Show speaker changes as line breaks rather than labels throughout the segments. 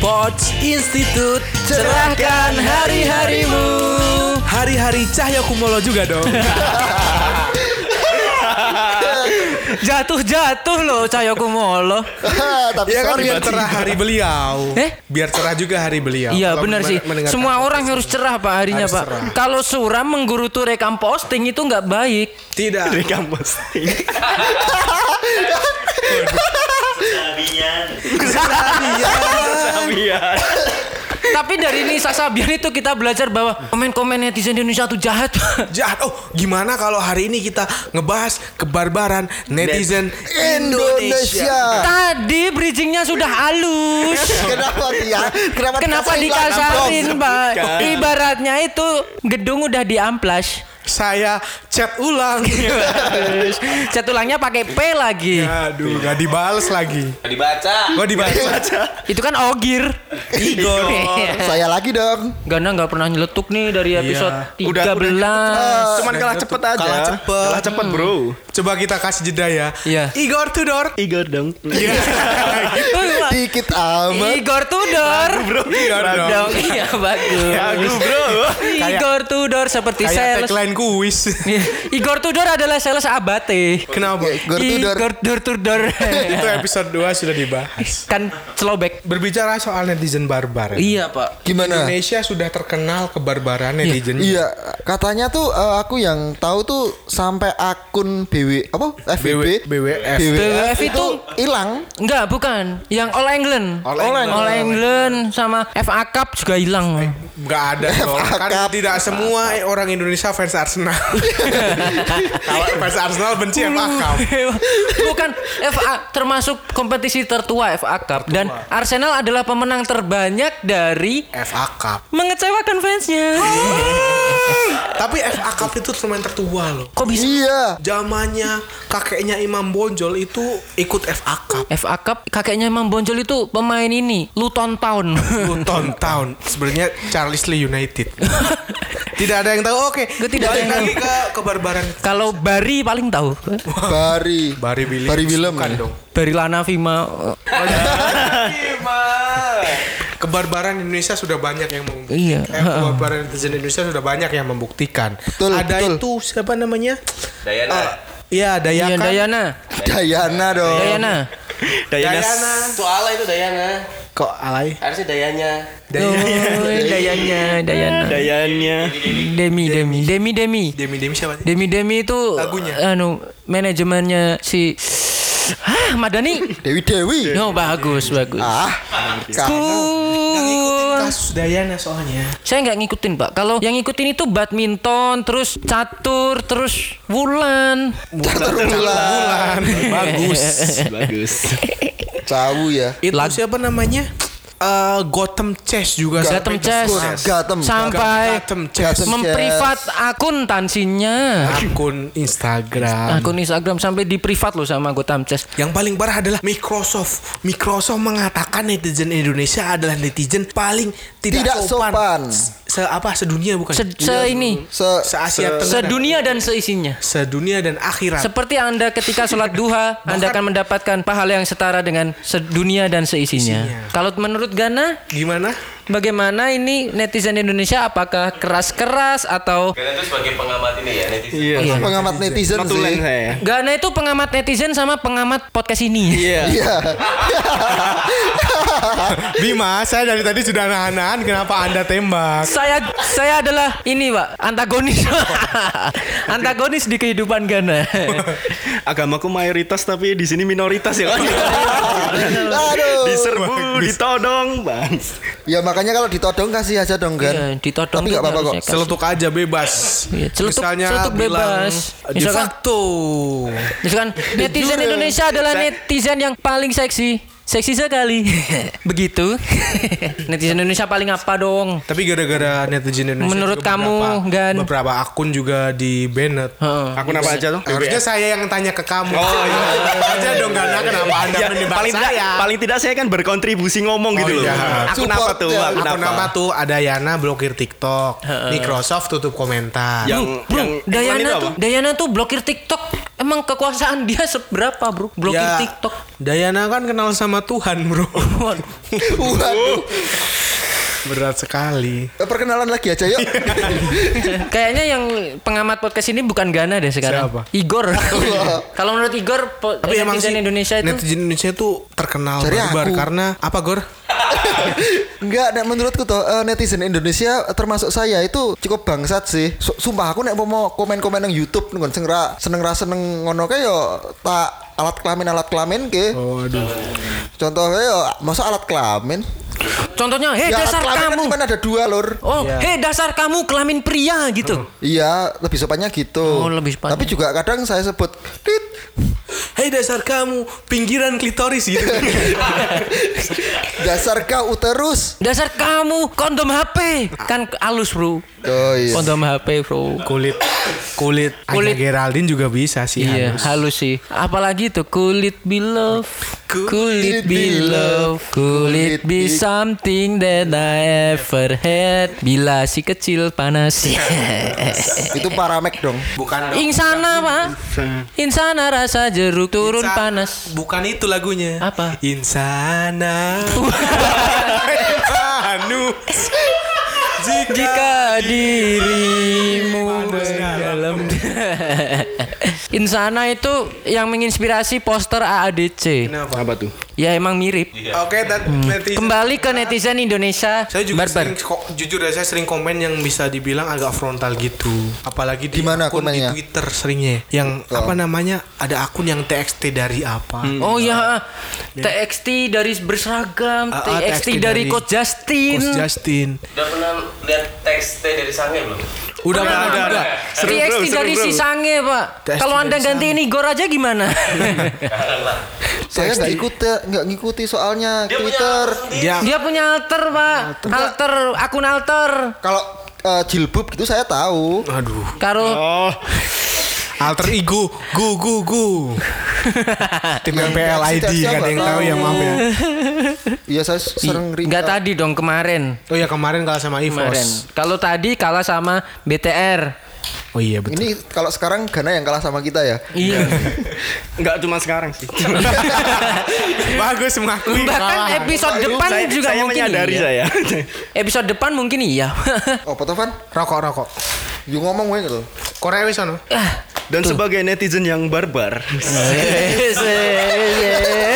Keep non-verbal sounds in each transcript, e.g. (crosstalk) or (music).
Pots Institute Cerahkan hari-harimu Hari-hari Cahyo Kumolo juga dong (laughs)
Jatuh-jatuh loh Cahyo Kumolo. (laughs)
Tapi
Ya kan biar cerah hari beliau
Eh?
Biar cerah juga hari beliau
Iya benar sih. Semua orang harus cerah pak harinya
Harus
pak.
cerah.
Kalau suram menggerutu rekam posting itu nggak baik.
Tidak
Rekam posting. (laughs) Sabian.
Tapi dari Nisa Sabian itu kita belajar bahwa komen-komen netizen Indonesia itu jahat. (laughs)
Jahat Oh gimana kalau hari ini kita ngebahas kebarbaran netizen Indonesia
Indonesia.
Tadi bridgingnya sudah halus. (laughs)
Kenapa dia? Kenapa,
Kenapa
dikasarin
pak? Ibaratnya itu gedung udah diamplas.
Saya chat ulang
Cat ulangnya pakai P lagi.
Aduh gak dibales lagi
Dibaca.
Gak dibaca
Itu kan ogir.
Igor
Saya lagi dong.
Gana nggak pernah nyeletuk nih dari episode
Udah-
13.
Cuman kalah cepet aja.
Kalah cepet.
Kalah cepet, Bro.
Coba kita kasih jeda ya
Iya.
Igor Tudor
Igor dong. (laughs)
Dikit amat.
Igor Tudor.
Bro.
Igor dong
Dong, iya bagus.
Aku, Bro.
Igor Tudor seperti
Kayak
sales.
tagline kuis (laughs)
Igor Tudor adalah sales abate.
Kenapa?
Igor Tudor.
Igor Tudor Tudor. (laughs)
Itu episode 2 sudah dibahas
kan slowback.
Berbicara soal netizen barbar
Iya pak.
Gimana?
Indonesia sudah terkenal kebarbaran netizen
Iya, katanya tuh eh, aku yang tahu tuh sampai akun BW apa FBB
BWF.
BWF itu
hilang.
Enggak, bukan. Yang All England.
All England.
All England sama FA Cup juga hilang.
Gak ada dong. Kan
Cup.
tidak semua orang Indonesia fans Arsenal. (laughs) Kalau fans Arsenal benci FA Cup. (laughs)
Bukan FA termasuk kompetisi tertua FA Cup dan Arsenal adalah pemenang terbanyak dari
FA Cup.
mengecewakan fansnya. (laughs)
Tapi FA Cup itu turnamen tertua loh.
Kok bisa
Iya.
Zamannya kakeknya Imam Bonjol itu ikut FA Cup.
FA Cup kakeknya Imam Bonjol itu pemain ini Luton Town.
Luton Town sebenarnya Charles Lee United. (laughs) tidak ada yang tahu. Oke.
Gue tidak
balik
yang
lagi ke kebarbaran.
Kalau Bari paling tahu.
Bari.
Barry Williams.
Barry Williams.
Bukan
ya?
dong.
Bari Lana Vima.
Kebarbaran Indonesia sudah banyak yang membuktikan.
Iya.
Eh, kebarbaran netizen Indonesia sudah banyak yang membuktikan.
Betul,
Ada
betul.
itu siapa namanya?
Dayana.
Eh, Iya,
Iya
Dayakan.
Dayana.
Dayana dong.
Dayana.
Dayana.
Dayana.
Itu ala itu Dayana.
Kok alay?
Harusnya Dayanya.
Oh, Dayanya, Dayana.
Dayannya.
Demi, Demi, Demi, Demi.
Demi Demi siapa?
Demi Demi itu
Lagunya.
anu manajemennya si Hah, Madani.
Dewi Dewi.
No, bagus, bagus.
Ah.
Ku
Kasus Dayana soalnya.
saya nggak ngikutin pak. Kalau yang ngikutin itu badminton, terus catur, terus wulan.
Catur bulan.
Bagus.
Bagus.
Cawu ya.
Itu siapa namanya? Eh, Gotham Chess juga.
Gotham
sampai
Chess.
Gatem.
Sampai
Gotham Chess.
Gotham
memprivat akun tansinya.
Akun Instagram.
Akun Instagram sampai di privat loh sama Gotham Chess.
Yang paling parah adalah Microsoft. Microsoft mengatakan netizen Indonesia adalah netizen paling tidak,
Tidak sopan.
Se apa sedunia bukan?
Se, se ini,
Se
Se Asia Tenggara.
sedunia dan seisinya.
Sedunia dan akhirat.
Seperti Anda ketika sholat duha, (laughs) Anda akan mendapatkan pahala yang setara dengan sedunia dan seisinya.
Isinya.
Kalau menurut Gana,
Gimana?
bagaimana ini netizen Indonesia? Apakah keras-keras atau
Kalian tuh sebagai pengamat ini ya netizen.
Iya.
pengamat netizen
Notulen
sih.
saya.
Gana itu pengamat netizen sama pengamat podcast ini?
Iya.
Iya. (laughs) (laughs)
Bima, saya dari tadi sudah nahan-nahan. Kenapa anda tembak?
Saya saya adalah ini pak antagonis (laughs) antagonis di kehidupan Gana. (laughs)
Agamaku mayoritas tapi di sini minoritas ya kan.
Aduh.
Diserbu, ditodong, Bang.
Ya makanya kalau ditodong kasih aja dong kan.
Iya, ditodong
Tapi nggak
tuh
apa-apa kok.
Celetuk aja bebas.
Iya, celetuk-
Misalnya bilang,
bebas.
De
Misalkan-
facto.
Misalkan netizen Indonesia adalah netizen yang paling seksi. Seksi sekali. (laughs) Begitu. netizen Indonesia paling apa dong?
Tapi gara-gara netizen Indonesia
Menurut kamu,
beberapa,
Gan?
beberapa akun juga di banned.
Heeh.
Akun apa aja tuh?
Harusnya saya yang tanya ke kamu. Oh iya. aja dong Gana kenapa anda
Ya, paling tidak
saya?
paling tidak saya kan berkontribusi ngomong
Oh,
gitu loh.
iya.
Akun
Support
apa tuh?
ya.
Akun
Akun
apa?
apa tuh? Ada Yana blokir TikTok, Microsoft tutup komentar.
Yang
Bro,
yang
Dayana tuh? Dayana tuh blokir TikTok Emang kekuasaan dia seberapa bro? Blokir
Ya,
TikTok.
Dayana kan kenal sama Tuhan bro.
Waduh.
Waduh.
Berat sekali.
Eh, Perkenalan lagi aja yuk. (laughs)
Kayaknya yang pengamat podcast ini bukan Gana deh sekarang.
Siapa?
Igor. (laughs) Kalau menurut Igor, po-
Tapi emang sih
netizen Indonesia itu
netizen Indonesia tuh terkenal
Cari
barbar
aku.
karena apa Gor? (laughs)
Enggak, nek menurutku tuh eh, netizen Indonesia termasuk saya itu cukup bangsat sih. Su- Sumpah aku nek mau komen-komen nang YouTube ngon sing ra seneng ra seneng ngono kae yo tak alat kelamin alat kelamin ke.
Oh aduh.
Contohnya yo masa alat kelamin?
Contohnya, hei
ya
dasar
kelamin kan
kamu.
cuma ada dua lur.
Oh, hei dasar kamu kelamin pria gitu.
Iya, lebih sopannya gitu.
Oh, lebih sopannya.
Tapi juga kadang saya sebut tit.
Hei dasar kamu pinggiran klitoris gitu. (laughs)
Dasar kau uterus.
Dasar kamu kondom HP. Kan halus, Bro.
Oh iya.
Kondom HP, Bro.
kulit kulit
Kulit.
Anya Geraldine juga bisa sih
Iya,
halus.
halus sih. Apalagi tuh kulit be love. Kulit be love. Kulit be something that I ever had. Bila si kecil panas. (laughs) (laughs)
Itu paramek dong.
Bukan
Insana, Pak. Insana rasa jeruk turun
Insa-
panas.
Bukan itu lagunya.
Apa?
Insana. (laughs) Anu.
Jika dirimu dalam Insana itu yang menginspirasi poster AADC.
Kenapa?
Apa tuh?
Ya emang mirip.
Oke, dan netizen.
Kembali ke netizen Indonesia.
Saya juga
barbar.
sering kok jujur ya saya sering komen yang bisa dibilang agak frontal gitu. Apalagi di
Di mana
akun
komennya?
di Twitter seringnya yang
Oh.
apa namanya? Ada akun yang TXT dari apa?
Oh ya, TXT dari berseragam,
Ah, ah,
TXT,
TXT
dari
dari
Coach Justin,
Coach Justin.
Udah pernah lihat teks T dari Sange belum?
Udah
Udah,
pernah
udah.
juga.
Seru,
TXT
bro, seru,
dari
bro.
si Sange pak. Kalau anda ganti ini Gor aja gimana? (laughs)
Saya nggak ikut nggak ngikuti soalnya
Dia
Twitter.
Dia
Dia punya alter pak, alter akun alter.
Kalau eh, jilbab gitu saya tahu.
aduh.
Karo
Oh,
Alter ego, gu gu gu. (laughs) Tim MPL ID kan yang
tahu
ya maaf ya.
Iya saya sering ring.
nggak tadi dong kemarin.
Oh ya kemarin kalah sama
Kemarin.
Ivos.
Kalau tadi kalah sama BTR.
Oh iya betul.
Ini kalau sekarang Gana yang kalah sama kita ya.
Iya. (laughs)
nggak cuma sekarang sih. (laughs)
Bagus mengakui
Bahkan
kalah.
episode depan
saya,
juga
saya
mungkin
menyadari
iya.
saya.
Episode depan mungkin iya.
Oh, Potovan,
Rokok rokok.
You ngomong gue gitu.
Korea wis ono.
Ah,
Dan sebagai netizen yang barbar,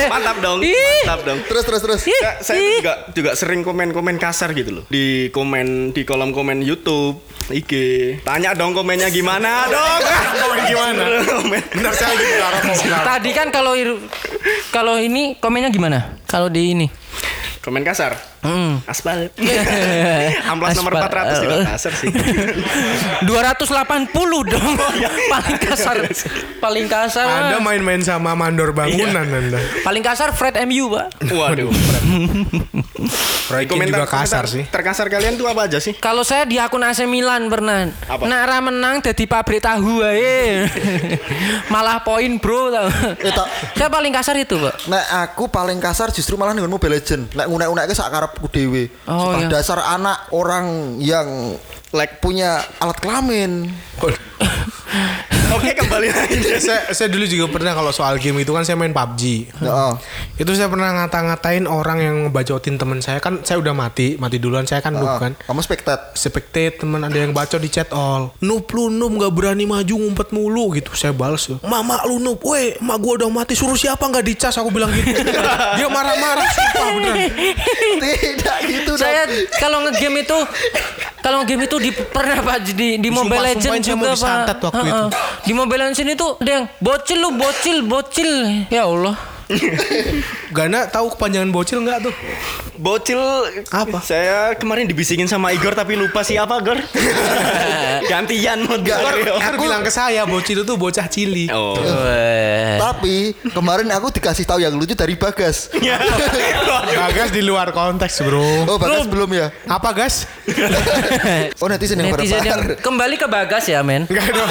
mantap dong, mantap dong.
Terus terus terus.
Saya, saya tuh juga juga sering komen-komen kasar gitu loh di komen di kolom komen YouTube, IG. Tanya dong komennya gimana dong? (laughs)
Komen gimana? Bentar saya lagi bentar.
Tadi kan kalau kalau ini komennya gimana? Kalau di ini.
Komen kasar.
Hmm.
Aspal. (laughs) Amplas nomor
Aspal.
400 juga kasar sih. (laughs)
280 dong. (laughs) Paling kasar. Paling kasar.
Anda main-main sama mandor bangunan
Iya.
Anda.
Paling kasar Fred MU, Pak.
Waduh.
Proyeknya juga kasar sih.
Terkasar kalian tuh apa aja sih?
Kalau saya di akun AC Milan pernah.
Apa?
Nak ra menang jadi pabrik tahu ae. Malah poin, Bro.
Eh, tak.
Saya paling kasar itu, Pak.
Nek aku paling kasar justru malah dengan Mobile Legend. Nek ngunek-ngunek sak karepku dhewe.
Oh, iya.
dasar anak orang yang like punya alat kelamin. (laughs)
Oke, kembali lagi. (laughs)
saya, saya dulu juga pernah kalau soal game itu kan saya main PUBG.
Heeh.
Itu saya pernah ngata-ngatain orang yang ngebacotin teman saya kan saya udah mati, mati duluan saya kan noob kan.
Kamu spectate.
Spectate teman ada yang baca di chat all Noob lu noob gak berani maju ngumpet mulu gitu Saya balas ya Mama lu noob Weh emak gua udah mati Suruh siapa gak dicas Aku bilang gitu (laughs) Dia marah-marah Sumpah beneran
Tidak gitu dong.
Saya kalau ngegame itu kalau ngegame itu di pernah Pak di di Mobile Legends juga Pak.
waktu itu.
Di Mobile Legends itu ada yang bocil lu bocil bocil. Ya Allah. (laughs)
Gana tahu kepanjangan bocil nggak tuh?
Bocil
Apa?
Saya kemarin dibisikin sama Igor tapi lupa siapa, Gor. (laughs) Gantian mau
Kan bilang ke saya bocil itu bocah cili.
Oh. (laughs)
Tapi kemarin aku dikasih tahu yang lucu dari Bagas.
Bagas di luar konteks bro.
Oh, Bagas belum ya?
Apa gas?
Oh, netizen yang
Netizen yang kembali ke Bagas ya, men.
Enggak dong.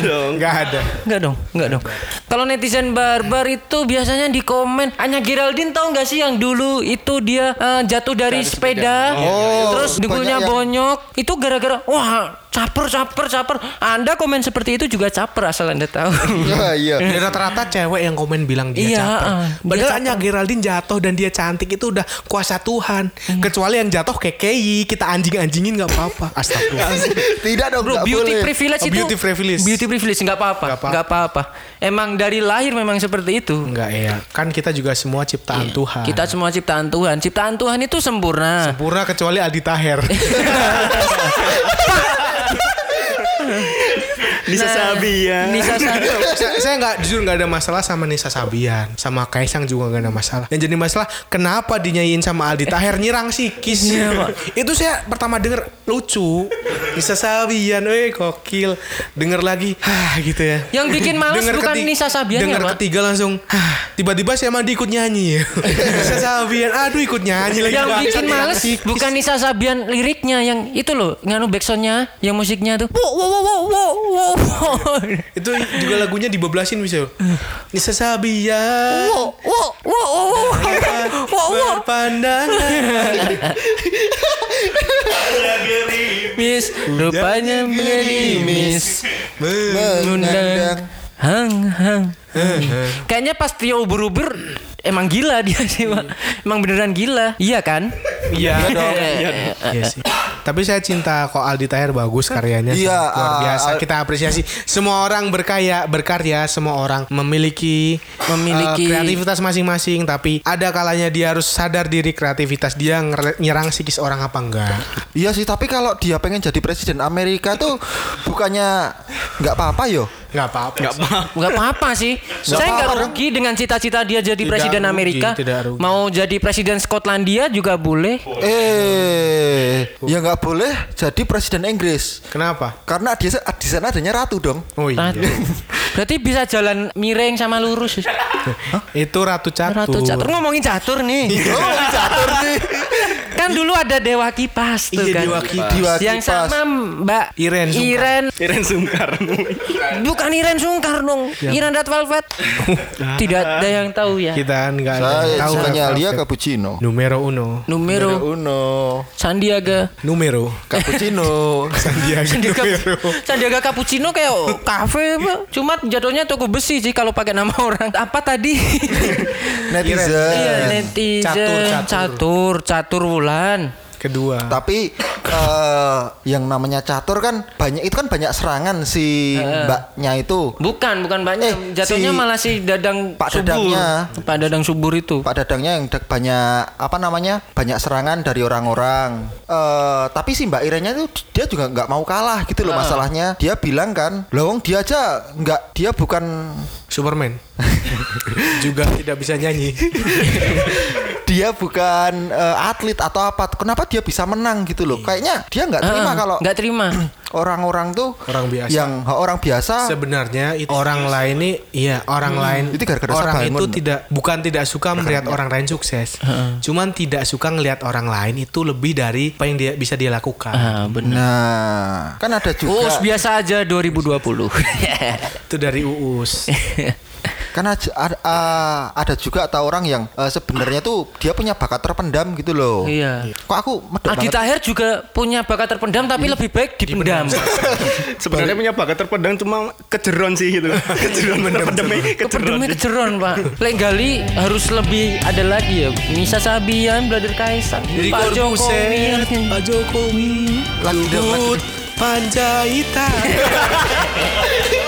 dong.
Enggak ada.
Enggak dong, enggak dong. Kalau netizen barbar itu biasanya di komen Anya Geraldine tahu nggak sih yang dulu itu dia eh, jatuh dari sepeda,
Oh,
terus dengkulnya
yang-
bonyok itu gara-gara wah caper caper caper. Anda komen seperti itu juga caper asal Anda tahu. (laughs)
Ya iya.
Dan rata-rata cewek yang komen bilang dia
Iya,
caper.
ah,
Padahal
caper.
hanya Geraldine jatuh dan dia cantik itu udah kuasa Tuhan.
Iya.
Kecuali yang jatuh KKI, kita anjing-anjingin nggak apa-apa. (laughs) Astagfirullah.
Tidak dong,
Bro, beauty
boleh.
privilege
Oh,
itu
beauty privilege.
Beauty privilege nggak apa-apa.
Nggak apa-apa.
Nggak dari lahir memang seperti itu.
Enggak ya. Kan kita juga semua ciptaan Tuhan.
Iya. Kita semua ciptaan Tuhan. Ciptaan Tuhan itu sempurna.
Sempurna kecuali Aldi Taher. (laughs) (laughs)
Nisa Sabian.
Nisa Sabian. (laughs)
saya, nggak jujur nggak ada masalah sama Nisa Sabian, sama Kaisang juga nggak ada masalah. Yang jadi masalah kenapa dinyanyiin sama Aldi Taher nyerang sikis. Itu saya pertama denger lucu. Nisa Sabian, eh kokil. Denger lagi, hah gitu ya.
Yang bikin males bukan Nisa Sabian ya,
Denger
Pak?
ketiga langsung. Tiba-tiba saya mandi ikut nyanyi. (laughs) Nisa Sabian, aduh ikut nyanyi lagi.
yang bikin males bukan Nisa Sabian liriknya yang itu loh nganu backsoundnya yang musiknya tuh wow wow wow wow, wow. (laughs)
Itu juga lagunya dibeblasin bisa. (sighs) Nisa Sabian.
wow wow wow wow wow wow
Berpandangan.
Miss rupanya gerimis mengundang. Hang hang kayaknya pas Tio ubur-ubur emang gila dia sih pak emang beneran gila iya kan
Iya (laughs) dong. Iya sih. Tapi saya cinta kok Aldi Taher bagus karyanya.
Iya,
luar
ah,
biasa.
ah.
Kita apresiasi. Semua orang berkaya, berkarya, semua orang memiliki
Memiliki-
eh, kreativitas masing-masing. Tapi ada kalanya dia harus sadar diri kreativitas dia nyerang psikis orang apa enggak.
Iya sih, tapi kalau dia pengen jadi presiden Amerika tuh bukannya nggak apa-apa yo.
Nggak apa-apa.
Nggak
sih.
apa.
Nggak apa-apa sih. Saya nggak rugi dengan cita-cita dia jadi
Tidak
presiden
rugi,
Amerika.
tidak rugi.
Mau jadi presiden Skotlandia juga boleh.
Eh, ya nggak boleh jadi presiden Inggris.
Kenapa?
Karena di, di sana adanya ratu dong.
Oh iya.
Ratu. Berarti bisa jalan miring sama lurus.
Itu Ratu Catur.
Ratu catur ngomongin catur nih.
Oh, catur nih.
Kan dulu ada Dewa Kipas tuh
Iya,
kan.
Dewa Kipas.
Dewa
Yang
Kipas.
sama Mbak
Iren Sungkar.
Iren
Iren Sungkar.
bukan Iren Sungkar dong. Iren Red Velvet. (laughs) Tidak ada yang tahu ya.
Kita nggak ada
Saya
tahu
sukanya
Red
Lia
Velvet.
cappuccino.
Numero uno.
Numero
Uno.
Sandiaga.
Numero.
Cappuccino. (laughs)
Sandiaga
Sandiaga,
Numero.
Sandiaga Cappuccino kayak kafe Pak. Cuma jatuhnya toko besi sih kalau pakai nama (laughs) orang. Apa tadi?
Netizen.
Iya, netizen.
Catur, catur.
catur, catur Wulan.
Kedua.
Tapi eh yang namanya catur kan banyak itu kan banyak serangan si mbaknya itu.
Bukan, bukan banyak.
Eh,
Jatuhnya
si
malah si Dadang
Pak
subur.
Dadangnya.
Pak Dadang subur itu.
Pak Dadangnya yang banyak apa namanya banyak serangan dari orang-orang. Eh tapi si Mbak Irenya itu dia juga nggak mau kalah gitu loh masalahnya. Dia bilang kan, lawang dia aja nggak dia bukan
Superman. (laughs) Juga tidak bisa nyanyi. (laughs)
dia bukan eh, atlet atau apa. Kenapa dia bisa menang gitu loh? Kayaknya dia nggak terima
Ah,
kalau
nggak terima. (clears throat)
orang-orang tuh
Orang biasa.
yang orang biasa
Sebenarnya itu orang lain ini iya orang lain
Itu gara-gara
orang
Sabangun.
itu tidak bukan tidak suka melihat orang lain sukses. Cuman tidak suka ngelihat orang lain itu lebih dari apa yang dia bisa dia lakukan.
Ah, benar.
Nah, kan ada
Oh,
juga
biasa aja 2020.
Itu dari Uus. (laughs)
kan ada, ada, ada juga atau orang yang eh, sebenarnya tuh dia punya bakat terpendam gitu loh.
Iya.
Kok aku banget.
Tahir juga punya bakat terpendam tapi lebih baik dipendam. (laughs)
Sebenarnya punya bakat terpendam cuma kejeron sih gitu. (laughs) kejeron terpendamnya kejeron.
Kejeron pak Lek gali harus lebih ada lagi ya Nisa Sabian, Brother Kaisang
Jadi
Pak Jokowi
Pak Jokowi,
Lagi
Panjaitan. (laughs)